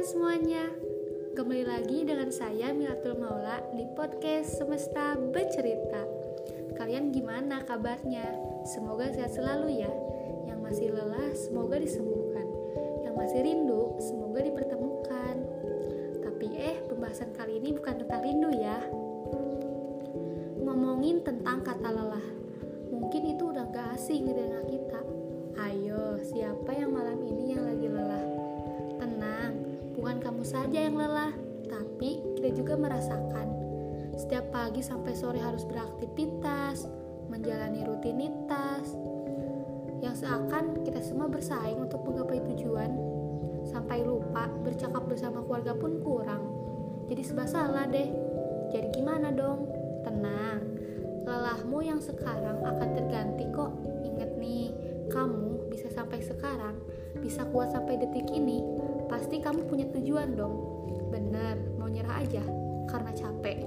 semuanya. Kembali lagi dengan saya Milatul Maula di podcast Semesta Bercerita. Kalian gimana kabarnya? Semoga sehat selalu ya. Yang masih lelah semoga disembuhkan. Yang masih rindu semoga dipertemukan. Tapi eh pembahasan kali ini bukan tentang rindu ya. Ngomongin tentang kata lelah. Mungkin itu udah gak asing di telinga kita. Ayo, siapa yang malam ini yang lagi lelah? Saja yang lelah, tapi kita juga merasakan. Setiap pagi sampai sore harus beraktivitas, menjalani rutinitas, yang seakan kita semua bersaing untuk menggapai tujuan, sampai lupa bercakap bersama keluarga pun kurang. Jadi sebab salah deh. Jadi gimana dong? Tenang, lelahmu yang sekarang akan terganti kok. Ingat nih, kamu bisa sampai sekarang, bisa kuat sampai detik ini, pasti kamu punya tujuan dong. Bener, mau nyerah aja karena capek.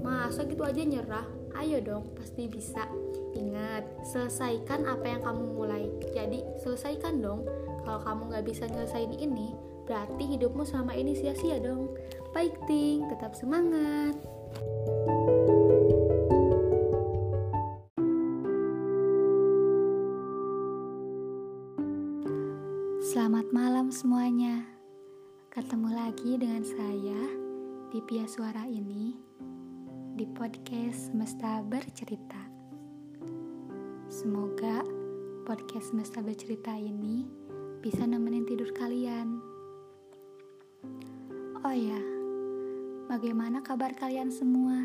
Masa gitu aja nyerah? Ayo dong, pasti bisa. Ingat, selesaikan apa yang kamu mulai. Jadi, selesaikan dong. Kalau kamu nggak bisa nyelesain ini, berarti hidupmu selama ini sia-sia dong. Baik, Ting, tetap semangat. Selamat malam semuanya. Ketemu lagi dengan saya di Pia Suara ini di podcast Semesta Bercerita. Semoga podcast Semesta Bercerita ini bisa nemenin tidur kalian. Oh ya, bagaimana kabar kalian semua?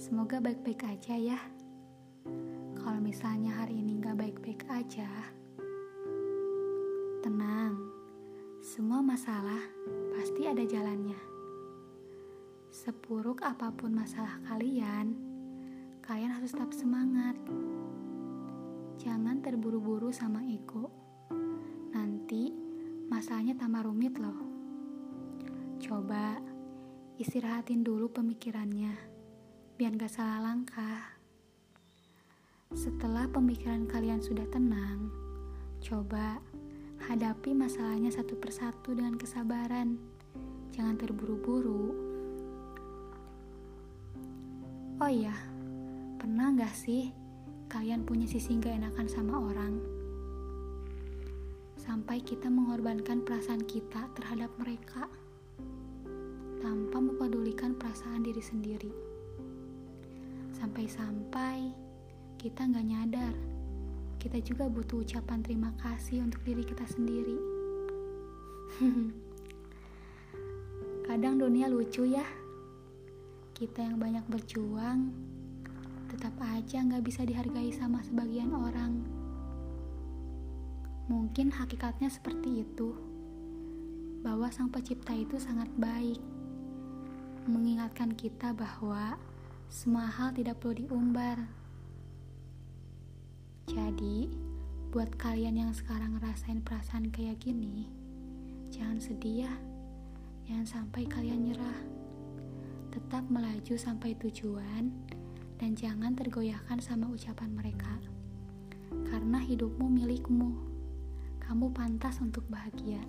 Semoga baik-baik aja ya. Kalau misalnya hari ini gak baik-baik aja, tenang semua masalah pasti ada jalannya. Sepuruk apa pun masalah kalian, kalian harus tetap semangat. Jangan terburu-buru sama ego. Nanti masalahnya tambah rumit loh. Coba istirahatin dulu pemikirannya, biar gak salah langkah. Setelah pemikiran kalian sudah tenang, coba Hadapi masalahnya satu persatu dengan kesabaran. Jangan terburu-buru. Oh iya, pernah gak sih kalian punya sisi gak enakan sama orang? Sampai kita mengorbankan perasaan kita terhadap mereka tanpa mempedulikan perasaan diri sendiri. Sampai-sampai kita gak nyadar kita juga butuh ucapan terima kasih untuk diri kita sendiri. Kadang dunia lucu ya. Kita yang banyak berjuang, tetap aja nggak bisa dihargai sama sebagian orang. Mungkin hakikatnya seperti itu, bahwa Sang Pencipta itu sangat baik, mengingatkan kita bahwa semua hal tidak perlu diumbar, jadi, buat kalian yang sekarang ngerasain perasaan kayak gini, jangan sedih ya. Jangan sampai kalian nyerah. Tetap melaju sampai tujuan dan jangan tergoyahkan sama ucapan mereka. Karena hidupmu milikmu. Kamu pantas untuk bahagia.